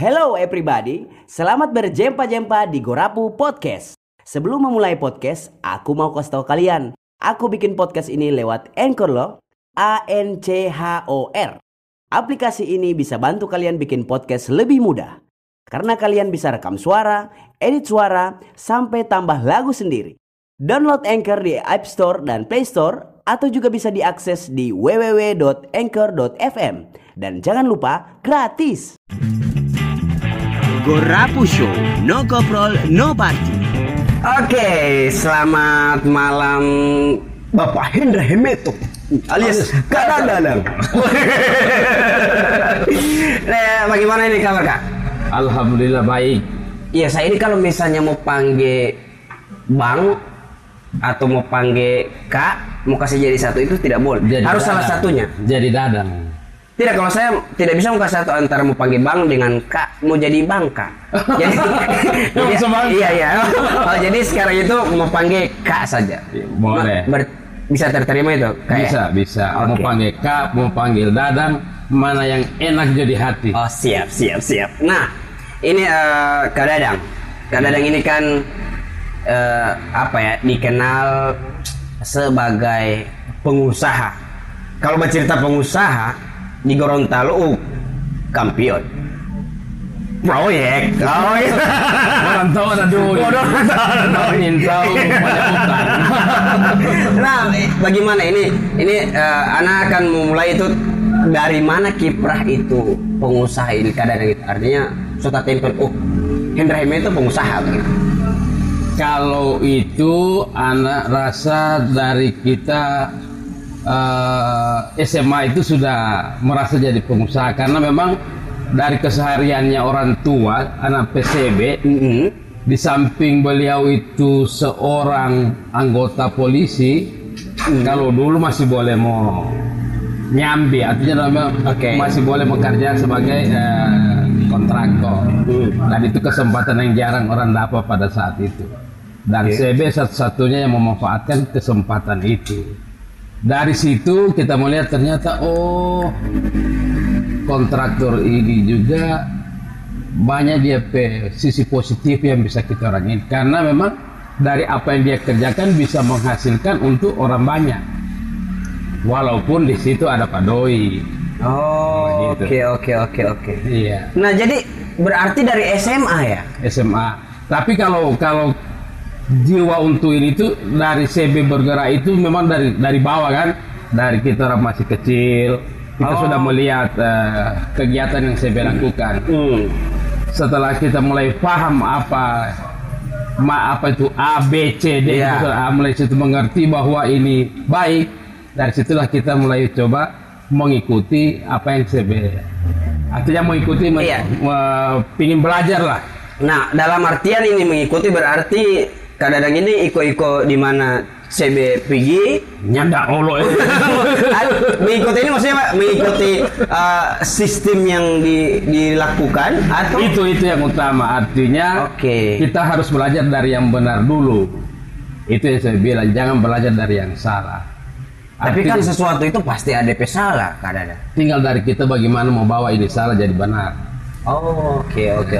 Hello everybody, selamat berjempa-jempa di Gorapu Podcast. Sebelum memulai podcast, aku mau kasih tahu kalian, aku bikin podcast ini lewat Anchor loh, A N C H O R. Aplikasi ini bisa bantu kalian bikin podcast lebih mudah. Karena kalian bisa rekam suara, edit suara, sampai tambah lagu sendiri. Download Anchor di App Store dan Play Store atau juga bisa diakses di www.anchor.fm. Dan jangan lupa gratis. Gorapu Show, no koprol, no party. Oke, selamat malam Bapak Hendra Hemeto alias Kak Dadang. nah, bagaimana ini kabar Kak? Alhamdulillah baik. Iya, saya ini kalau misalnya mau panggil Bang atau mau panggil Kak, mau kasih jadi satu itu tidak boleh. Jadi Harus salah dadang. satunya. Jadi dadang. Tidak, kalau saya tidak bisa mau kasih satu antara mau panggil Bang dengan Kak, mau jadi Bang Kak. Jadi, jadi iya iya. Oh, jadi sekarang itu mau panggil Kak saja. Boleh. Ber- bisa terterima itu? Kak, ya? Bisa, bisa. Mau Oke. panggil kak, mau panggil dadang, mana yang enak jadi hati. Oh siap siap siap. Nah ini eh, Kak Dadang. Kak Dadang ini kan eh, apa ya dikenal sebagai pengusaha. Kalau bercerita pengusaha di Gorontalo, uh, kampion. Proyek. Oh iya. Orang tahu ada. Orang tahu. Tahu nah, bagaimana ini? Ini eh, anak akan memulai itu dari mana kiprah itu pengusaha ini kadang gitu. Artinya sudah tempel, oh Hendra Heme itu pengusaha begitu. Kalau itu anak rasa dari kita eh, SMA itu sudah merasa jadi pengusaha karena memang dari kesehariannya orang tua anak PCB Mhm. di samping beliau itu seorang anggota polisi kalau dulu masih boleh mau nyambi artinya namanya Oke. masih boleh bekerja sebagai eh, kontraktor Hmm. dan itu kesempatan yang jarang orang dapat pada saat itu dan Oke. CB satu-satunya yang memanfaatkan kesempatan itu dari situ kita melihat ternyata oh kontraktor ini juga banyak dia sisi positif yang bisa kita orangin karena memang dari apa yang dia kerjakan bisa menghasilkan untuk orang banyak walaupun di situ ada Pak Doi Oh, oke Begitu. oke oke oke. iya Nah, jadi berarti dari SMA ya? SMA tapi kalau kalau jiwa untuk ini tuh dari CB bergerak itu memang dari dari bawah kan dari kita orang masih kecil kita Oh. sudah melihat eh, kegiatan yang CB lakukan Hmm. setelah kita mulai paham apa ma apa itu A B C D Iya. kita mulai situ mengerti bahwa ini baik dari situlah kita mulai coba mengikuti apa yang CB artinya mengikuti men- Iya. me- pingin belajar lah Nah, dalam artian ini mengikuti berarti kadang-kadang ini iko-iko di mana CB pergi nyanda olo eh. mengikuti ini maksudnya Pak, mengikuti uh, sistem yang di- dilakukan atau? Itu itu yang utama. Artinya Oke. kita harus belajar dari yang benar dulu. Itu yang saya bilang jangan belajar dari yang salah. Tapi Artinya, kan sesuatu itu pasti ada salah kadang-kadang. tinggal dari kita bagaimana mau bawa ini salah jadi benar Oh, oke oke.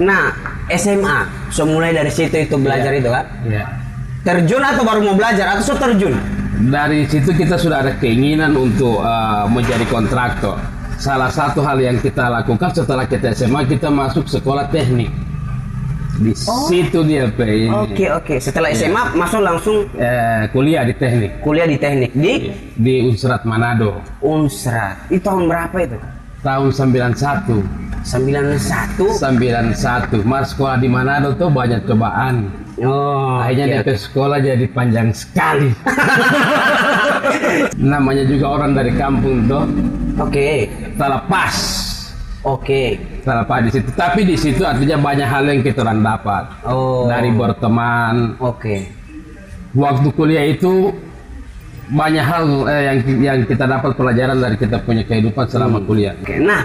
Nah, SMA, so mulai dari situ itu belajar Iya. itu kan? ya Terjun atau baru mau belajar atau so terjun? dari situ kita sudah ada keinginan untuk uh, menjadi kontraktor salah satu hal yang kita lakukan setelah kita SMA kita masuk sekolah teknik di situ dia Pe, ini. Oh. Oke oke. Setelah SMA masuk langsung Eh, kuliah di teknik kuliah di teknik di di Unsrat Manado Unsrat. Itu tahun berapa itu? tahun 91 91. 91 Mas sekolah di Manado tuh banyak cobaan Oh, akhirnya DP sekolah jadi panjang sekali namanya juga orang dari kampung tuh Oke. terlepas Oke. terlepas di situ tapi di situ artinya banyak hal yang kita orang dapat Oh. dari berteman Oke. waktu kuliah itu banyak hal eh, yang yang kita dapat pelajaran dari kita punya kehidupan selama kuliah Oke. Nah,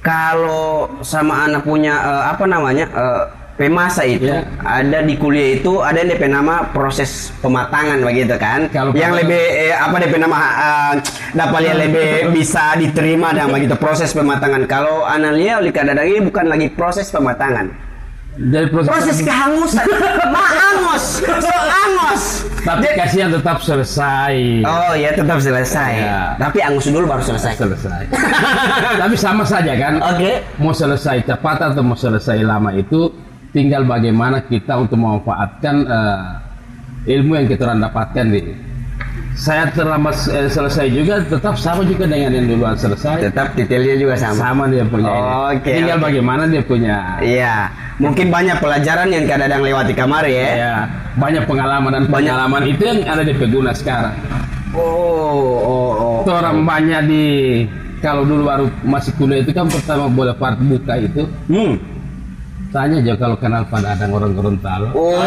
kalau sama anak punya eh, apa namanya? eh, Pemasa itu Ya. ada di kuliah itu ada yang DP nama proses pematangan begitu kan. Kalau yang lebih eh, apa DP nama eh, dapat yang lebih bisa diterima dan begitu proses pematangan. Kalau analia oleh kadang ini bukan lagi proses pematangan. Jadi proses, Proses kehangusan. Maangos, so angos. tapi Jadi- kasihan tetap selesai. Oh ya tetap selesai. Ya. Tapi angus dulu baru selesai. Selesai. tapi sama saja kan. Oke. Mau selesai cepat atau mau selesai lama itu tinggal bagaimana kita untuk memanfaatkan eh, ilmu yang kita dapatkan di saya terlambat eh, selesai juga tetap sama juga dengan yang duluan selesai Tetap detailnya juga sama. sama dia punya ini. Oke, tinggal oke. bagaimana dia punya Iya, mungkin banyak pelajaran yang kadang lewati kamar ya. ya banyak pengalaman dan Banyak. pengalaman itu yang ada di Peguna sekarang Oh, oh, oh. Itu orang banyak di kalau dulu baru masih kuliah itu kan pertama boleh part buka itu Hmm. tanya aja kalau kenal pada ada orang Gorontalo Oh.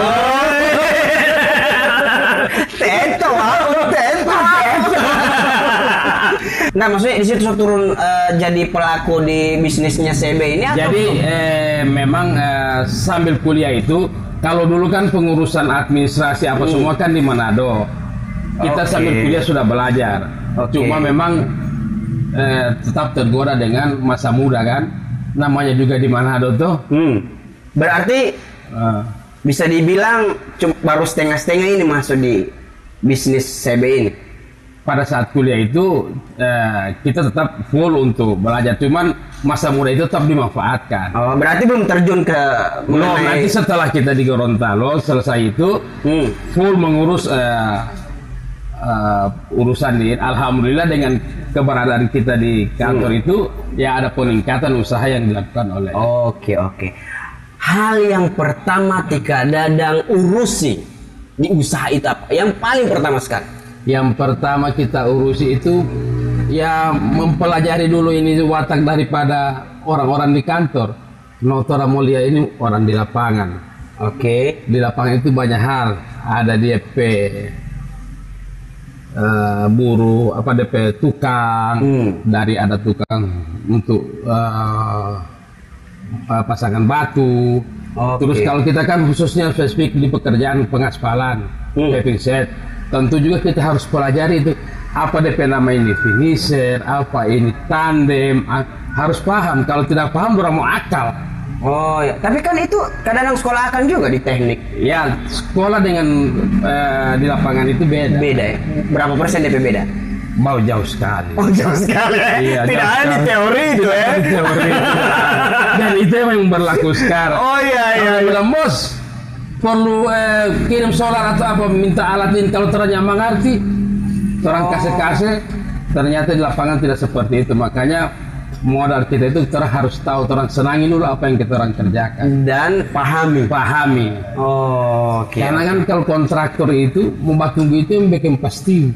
Nah, maksudnya di situ turun eh, jadi pelaku di bisnisnya CB ini atau? Jadi eh, memang eh, sambil kuliah itu kalau dulu kan pengurusan administrasi apa semua kan di Manado. Kita Oke. sambil kuliah sudah belajar. Oke. Cuma memang eh, tetap tergoda dengan masa muda kan. Namanya juga di Manado tuh. Hmm. Berarti eh, bisa dibilang baru setengah-setengah ini masuk di bisnis CB ini. Pada saat kuliah itu eh, kita tetap full untuk belajar. Cuman masa muda itu tetap dimanfaatkan. Oh, berarti belum terjun ke Belum, mengenai- nanti setelah kita di Gorontalo selesai itu Hmm. full mengurus eh, eh, urusan ini. Alhamdulillah dengan keberadaan kita di kantor Hmm. itu ya ada peningkatan usaha yang dilakukan oleh Oke oke. Hal yang pertama Tika Dadang urusi di usaha itu apa? Yang paling pertama sekali. Yang pertama kita urusi itu ya mempelajari dulu ini watak daripada orang-orang di kantor. Notora mulia ini orang di lapangan. Oke. Di lapangan itu banyak hal. Ada DP eh, buruh, apa DP tukang, Hmm. dari ada tukang untuk eh, pasangan batu. Oke. Terus kalau kita kan khususnya spesifik di pekerjaan pengaspalan, Hmm. paving set, tentu juga kita harus pelajari itu apa DP nama ini finisher, apa ini tandem, harus paham. Kalau tidak paham, orang mau akal. Oh ya. Tapi kan itu kadang sekolah akan juga di teknik. Ya, sekolah dengan eh, di lapangan itu beda. Beda ya. Berapa persen DP beda? Mau jauh sekali. Oh jauh sekali ya. Iya, Tidak jauh ada di sekali. teori itu ya. Di teori itu. Dan itu yang berlaku sekarang. Oh iya iya. Kalau iya. bilang bos perlu eh, kirim solar atau apa minta alat ini kalau ternyata mengerti orang Oh. kasih-kasih ternyata di lapangan tidak seperti itu makanya modal kita itu kita harus tahu orang senangi dulu apa yang kita orang kerjakan Dan pahami. pahami Oh, oke. karena kan kalau kontraktor itu tunggu itu yang bikin pasti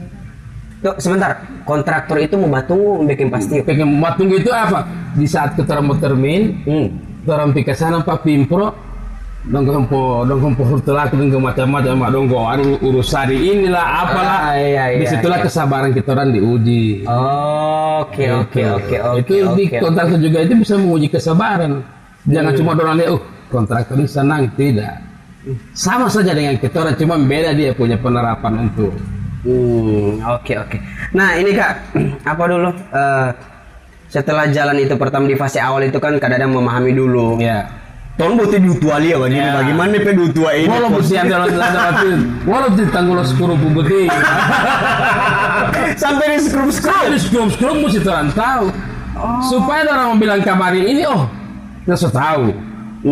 Tuh, sebentar. Kontraktor itu mau batu bikin pasti. bikin tunggu itu apa di saat kita mau termin Hmm. orang pikir sana pak pimpro dong kempo dong kempo hurtelak dong ke macam-macam mak dong go anu urusan inilah apalah Ah, iya, iya, di situlah iya. kesabaran kita orang diuji Oke oke Gitu. oke oke. itu di oke. kontraktor juga itu bisa menguji kesabaran jangan cuma orang lihat uh kontraktor ini senang tidak sama saja dengan kita orang cuma beda dia punya penerapan untuk Hmm, oke oke. Nah ini kak, apa dulu? eh, setelah jalan itu pertama di fase awal itu kan kadang-kadang memahami dulu. ya Tolong butuh dutua dia begini. Ya. Bagaimana pe dutua ini? walau mesti ada ada waktu walau ditanggul skru putih Sampai di skrup skrup. Jadi skrum skrum mesti orang tahu supaya orang mau bilang kamari ini oh kita sudah tahu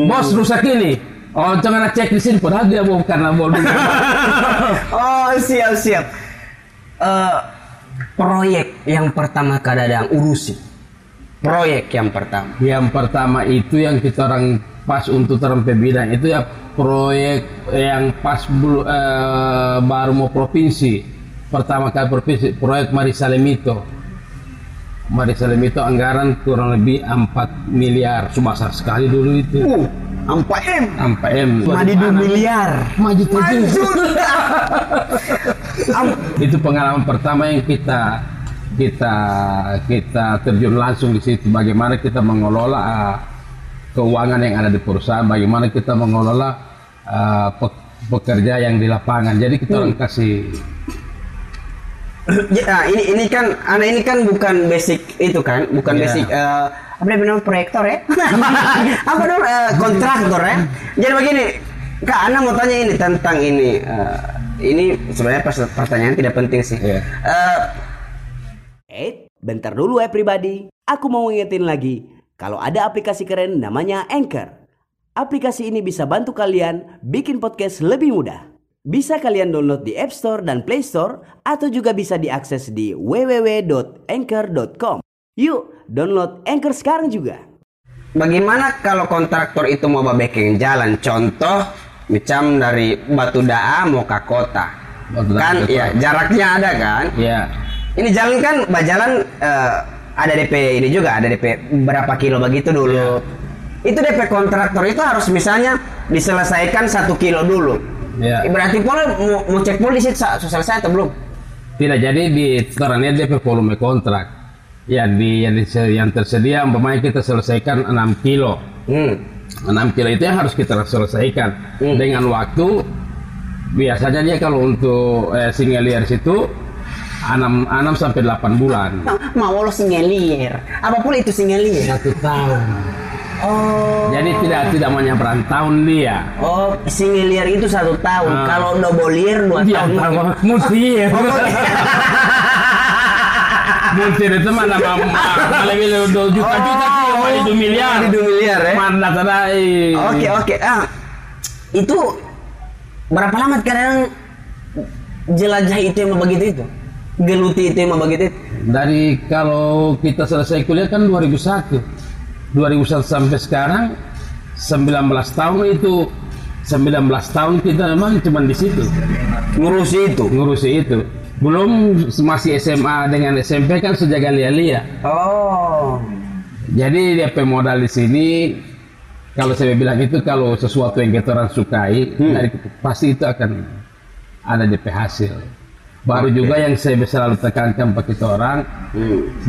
bos rusak ini oh jangan cek di sini padahal dia mau karena mau dulu oh siap siap. Eh, proyek yang pertama kadang urusi. Proyek yang pertama. yang pertama itu yang kita orang pas untuk terang bidang. Itu ya proyek yang pas belu- eh, baru mau provinsi. Pertama kali provinsi proyek Marisa Lemito Marisa Lemito anggaran kurang lebih 4 miliar. Cuma besar sekali dulu itu. Uh, ampa m. 4 M. Madi 2 miliar. maju itu pengalaman pertama yang kita kita kita terjun langsung di situ. Bagaimana kita mengelola keuangan yang ada di perusahaan, bagaimana kita mengelola uh, pe- pekerja yang di lapangan. Jadi kita orang kasih Ya, nah, ini ini kan anak ini kan bukan basic itu kan, bukan Iya. basic eh, apa namanya proyektor ya? apa dong eh, kontraktor ya? Jadi begini, Kak Ana mau tanya ini tentang ini. eh, ini sebenarnya pertanyaan tidak penting sih. Iya. Eh, Eh, bentar dulu ya pribadi. Aku mau ngingetin lagi, kalau ada aplikasi keren namanya Anchor. Aplikasi ini bisa bantu kalian bikin podcast lebih mudah. Bisa kalian download di App Store dan Play Store atau juga bisa diakses di www.anchor.com. Yuk, download Anchor sekarang juga. bagaimana kalau kontraktor itu mau babeking jalan? Contoh, macam dari Batu Daa mau ke kota. Batu kan, ya jaraknya ada kan? ya Ini jalan kan, jalan eh, ada DP ini juga, ada DP berapa kilo begitu dulu. Itu DP kontraktor itu harus misalnya diselesaikan satu kilo dulu. ya Berarti pol mau, mau cek pol di situ sa- selesai atau belum? tidak jadi di sekarang ini DP volume kontrak. Ya di yang, yang tersedia umpamanya kita selesaikan 6 kilo. Hmm. 6 kilo itu yang harus kita selesaikan Hmm. dengan waktu biasanya dia kalau untuk eh, single years itu 6, 6 sampai 8 bulan. Mau lo singelir. Apa pula itu singelir? Satu tahun. Oh. Jadi tidak tidak menyeberang tahun dia. Oh, singelir itu satu tahun. Ah. Kalau dobolir dua Iya, tahun. mesti ya. Mungkin itu mana mau lebih dari dua juta juta sih, mau itu miliar. Itu miliar ya. Mana tadai. Oke oke ah itu berapa lama kadang jelajah itu yang begitu itu geluti itu yang begitu itu Dari kalau kita selesai kuliah kan 2001. 2001 sampai sekarang 19 tahun itu 19 tahun kita memang cuma di situ ngurusi itu ngurusi itu. Belum masih SMA dengan SMP kan sejaga lia-lia. oh Jadi DP modal di sini kalau saya bilang itu kalau sesuatu yang kita orang sukai dari pasti itu akan ada DP hasil. Baru juga yang saya selalu tekankan pada kita orang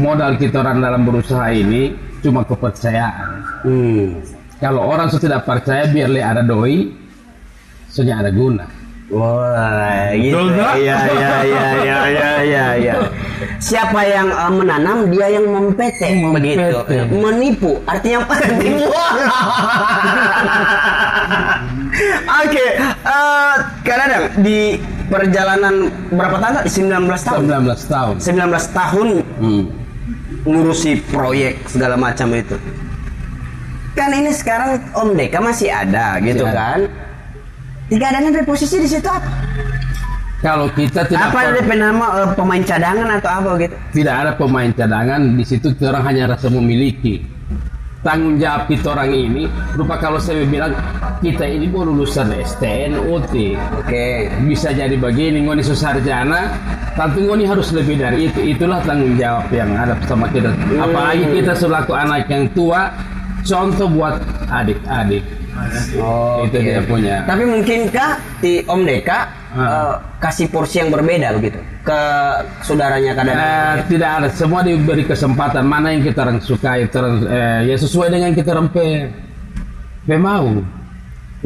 modal kita orang dalam berusaha ini cuma kepercayaan. hmm. Kalau orang sudah tidak percaya biar le ada doi, sudah ada guna. Wah, gitu. Betul, Pak? Iya, iya, iya, iya, iya, iya, iya. Siapa yang eh, menanam, dia yang mempetek, Mempetek. begitu. Menipu, artinya apa? Oke, eh kadang di perjalanan berapa tahun? 19 tahun. 19 tahun. 19 tahun Hmm. ngurusi proyek segala macam itu. Kan ini sekarang Om Deka masih ada gitu Masih ada. kan? Tiga adanya posisi di situ apa? Kalau kita tidak apa ada nama eh, pemain cadangan atau apa gitu? tidak ada pemain cadangan di situ orang hanya rasa memiliki tanggung jawab kita orang ini. Rupa kalau saya bilang kita ini mau lulusan STN UT Oke. bisa jadi begini ngoni sarjana tentu ngoni harus lebih dari itu. Itulah tanggung jawab yang ada sama kita. Apalagi kita selaku anak yang tua contoh buat adik-adik. Oh, itu dia punya. Tapi mungkinkah di Om Deka Ah. eh, kasih porsi yang berbeda begitu ke saudaranya kadang? Eh, tidak ada semua diberi kesempatan mana yang kita orang sukai ter, eh, ya sesuai dengan kita orang pe, pe mau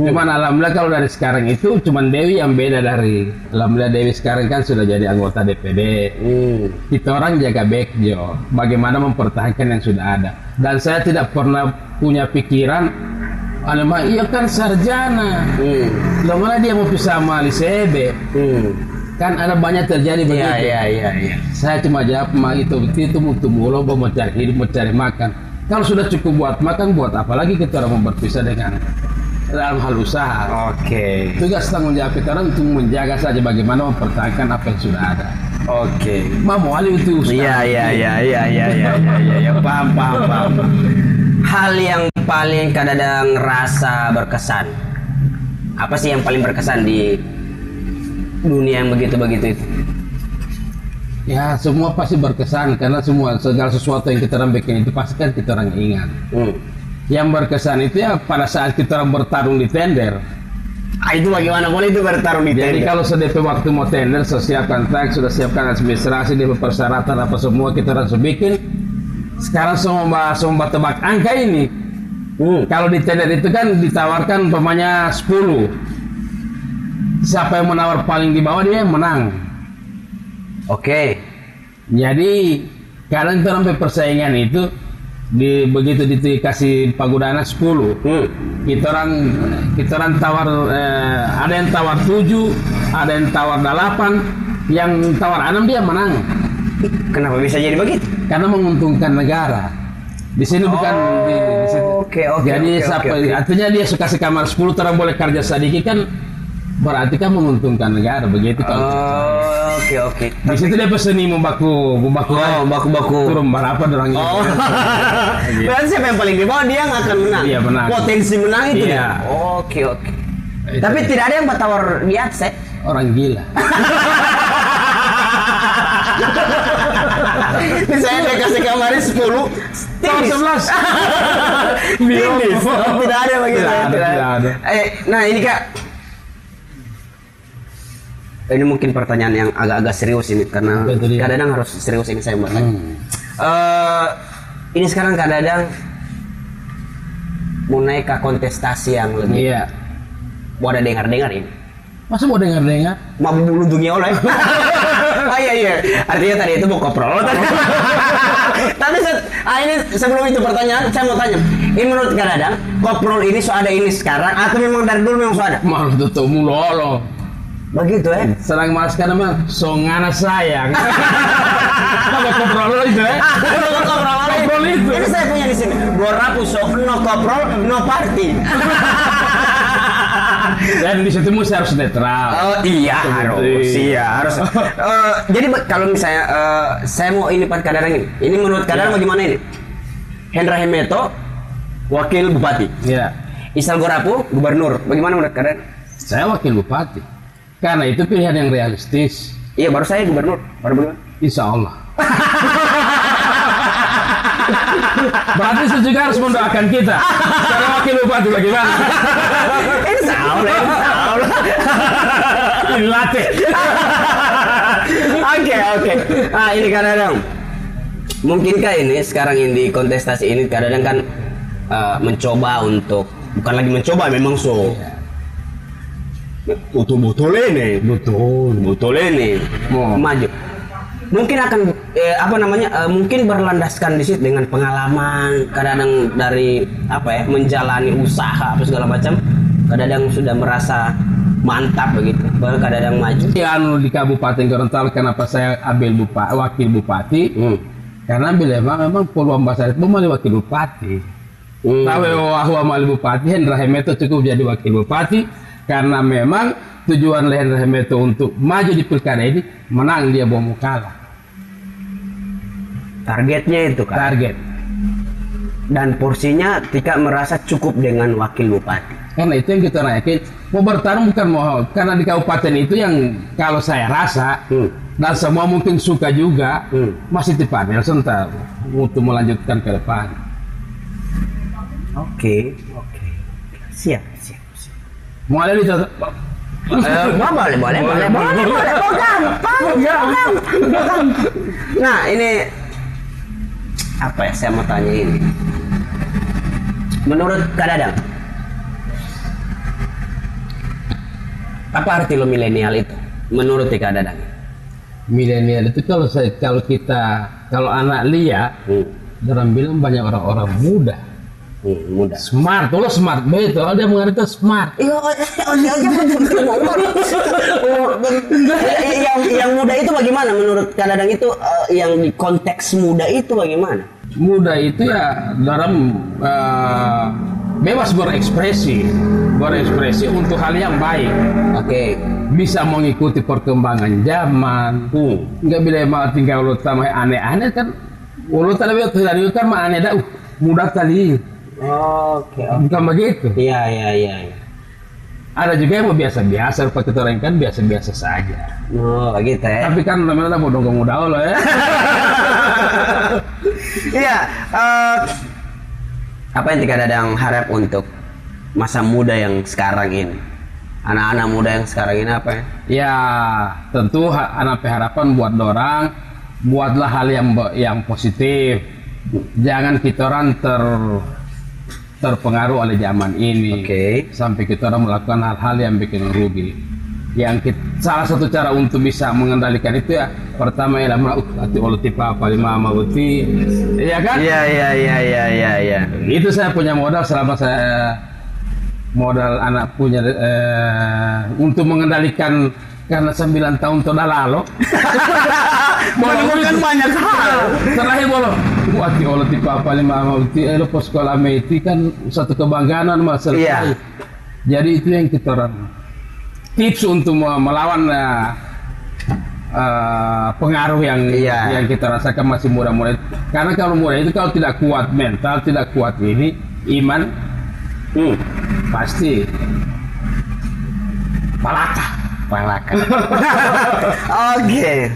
cuman alhamdulillah kalau dari sekarang itu cuman Dewi yang beda dari alhamdulillah Dewi sekarang kan sudah jadi anggota DPD Hmm. kita orang jaga backjo bagaimana mempertahankan yang sudah ada dan saya tidak pernah punya pikiran Alamak, iya kan sarjana. Hmm. Lo mana dia mau pisah sama Lisebe? Hmm kan ada banyak terjadi iya, begitu. Iya, iya, iya. Saya cuma jawab ma itu itu untuk mulu, mau cari hidup, mau cari makan. Kalau sudah cukup buat makan, buat apalagi kita orang mau berpisah dengan dalam hal usaha. Oke. Okay. Tugas tanggung jawab kita orang untuk menjaga saja bagaimana mempertahankan apa yang sudah ada. Oke. Okay. Mau hal itu usaha. Iya, iya, iya, iya, iya, iya, iya, ya, paham, paham, paham. Hal yang paling kadang rasa berkesan. Apa sih yang paling berkesan di dunia yang begitu-begitu itu? Ya semua pasti berkesan karena semua segala sesuatu yang kita orang bikin itu pasti kan kita orang ingat. Hmm. Yang berkesan itu ya pada saat kita orang bertarung di tender. Ah, itu bagaimana boleh itu bertarung di Jadi tender? kalau sudah waktu mau tender, sudah siapkan tag, sudah siapkan administrasi, DP persyaratan apa semua kita harus bikin. Sekarang semua semua tebak angka ini, Hmm. Kalau di tender itu kan ditawarkan umpamanya 10. Siapa yang menawar paling di bawah dia yang menang. Oke. Jadi kadang itu sampai persaingan itu di begitu dikasih pagudana 10 Hmm. kita orang kita orang tawar eh, ada yang tawar 7 ada yang tawar 8 yang tawar 6 dia menang Kenapa bisa jadi begitu? karena menguntungkan negara di sini bukan di, di situ. Oh, oke, oke, jadi oke, siapa- oke, oke. artinya dia suka kamar 10 orang boleh kerja sedikit kan berarti kan menguntungkan negara begitu kan Oh, oke oke. di situ dia peseni membaku membaku Oh, baku-baku. turun berapa orang Oh. Berarti siapa yang paling di bawah dia yang akan menang. Iya, menang. Potensi menang itu Iya. dia. Oke oke. Tapi tidak ada yang bertawar di atas ya? orang gila Misalnya dia kasih kamarnya 10 Tawar tipis. 11 Bingung. Tipis. Tidak ada begitu. Tidak ya? ada, tidak ada. Eh, nah ini kak. Ini mungkin pertanyaan yang agak-agak serius ini karena kadang-kadang harus serius ini saya bertanya. Hmm. Eh, ini sekarang kadang-kadang mau naik ke kontestasi yang lebih iya. Mau ada dengar-dengar ini. Masa mau dengar dengar mau bunuh dunia oleh. Ah iya iya. Artinya tadi itu mau koprol. Tadi tapi set- ah, ini sebelum itu pertanyaan saya mau tanya. Ini menurut Kak Dadang koprol ini so ada ini sekarang atau memang dari dulu memang so ada? Malu tutup mulolo begitu ya serang mas karena mah songana sayang apa koprol itu ya Koprol itu. Ini saya punya di sini. Gorapu so no koprol no party. dan di situ mesti harus netral Oh iya harus, Iya. iya harus. Eh, jadi kalau misalnya eh, saya mau ini Pak Kadang ini, ini menurut Kadang Iya. bagaimana ini? Hendra Hemeto, wakil bupati. ya Isal Gorapu, gubernur. Bagaimana menurut Kadang? saya wakil bupati karena itu pilihan yang realistis Iya baru saya gubernur. Baru bagaimana? insya Allah Berarti saya juga harus mendoakan kita. Secara wakil bupati bagaimana? Insya Allah, insya Allah. Ini latih. Oke oke. Ah ini kadang-kadang mungkinkah ini sekarang ini di kontestasi ini kadang-kadang kan eh, mencoba untuk bukan lagi mencoba memang so betul-betul ini Betul. betul ini Mau. maju mungkin akan eh, apa namanya eh, mungkin berlandaskan di situ dengan pengalaman kadang-kadang dari apa ya menjalani usaha apa segala macam kadang-kadang sudah merasa mantap begitu baru kadang-kadang maju anu di Kabupaten Gorontalo kenapa saya ambil bupati, wakil bupati? Hmm. Karena bila memang memang peluang bahasa itu wakil bupati. Hmm. Tahu bahwa mali bupati Hendra Hemeto cukup jadi wakil bupati karena memang tujuan Hendra Hemeto untuk maju di pilkada ini menang dia mau kalah. targetnya itu kan Target. dan porsinya Tika merasa cukup dengan wakil bupati Karena itu yang kita naikin. Mau bertarung bukan mau karena di kabupaten itu yang kalau saya rasa Hmm. dan semua mungkin suka juga Hmm. masih di panel sebentar untuk melanjutkan ke depan. oke oke siap siap, siap. Mulai itu Eh, boleh, boleh, boleh, boleh, boleh, oh, gampang, gampang, gampang. Nah, ini apa ya? Saya mau tanya ini. Menurut Kak Dadang, apa arti lo milenial itu? Menurut Kak Dadang? milenial itu kalau saya kalau kita kalau anak lia Hmm, orang bilang banyak orang-orang muda hmm, muda. smart lo smart betul dia mengerti smart. Iya, oh, oh, iya, iya, yang yang muda itu bagaimana? Menurut Kak Dadang itu eh, yang di konteks muda itu bagaimana? muda itu ya dalam eh, bebas berekspresi. Berekspresi untuk hal yang baik. Oke. bisa mengikuti perkembangan zaman. Hmm. nggak bila mau tinggal lo tambah aneh-aneh kan. Lo tadi tadi kan mah aneh dah. Uh, muda tadi Oke. oke. bukan begitu Iya, iya, iya. iya. ada juga yang mau biasa-biasa pakai orang kan biasa-biasa saja Oh, gitu ya. tapi kan namanya mau dongeng muda lo ya Iya. eh, apa yang Tika Dadang harap untuk masa muda yang sekarang ini? Anak-anak muda yang sekarang ini apa ya? ya tentu ha- anak harapan buat orang buatlah hal yang yang positif jangan kita orang ter terpengaruh oleh zaman ini. Oke. sampai kita orang melakukan hal-hal yang bikin rugi. Yang kit- salah satu cara untuk bisa mengendalikan itu ya pertama lama hati olah tipa apa lima mauti ya kan? Iya iya iya iya iya iya. itu saya punya modal selama saya modal anak punya eh, untuk mengendalikan karena 9 tahun sudah lalu Menemukan banyak hal. terakhir bolo wati olah tipa apa lima mauti eh lepas sekolah meti kan satu kebanggaan mas selesai. Iya. jadi itu yang kita orang tips untuk me- melawan eh, pengaruh yang Iya. yang kita rasakan masih muda-muda karena kalau muda itu kalau tidak kuat mental tidak kuat ini iman Hmm. pasti palaka Palaka. Oke.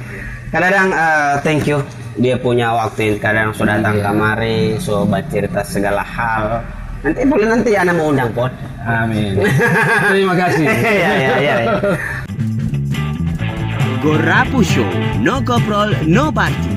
Kadang eh, thank you dia punya waktu kadang sudah datang Iya. kamari so cerita segala hal nanti boleh nanti anak mau undang pot amin terima kasih Iya iya iya. Gorapu Show, no koprol, no party.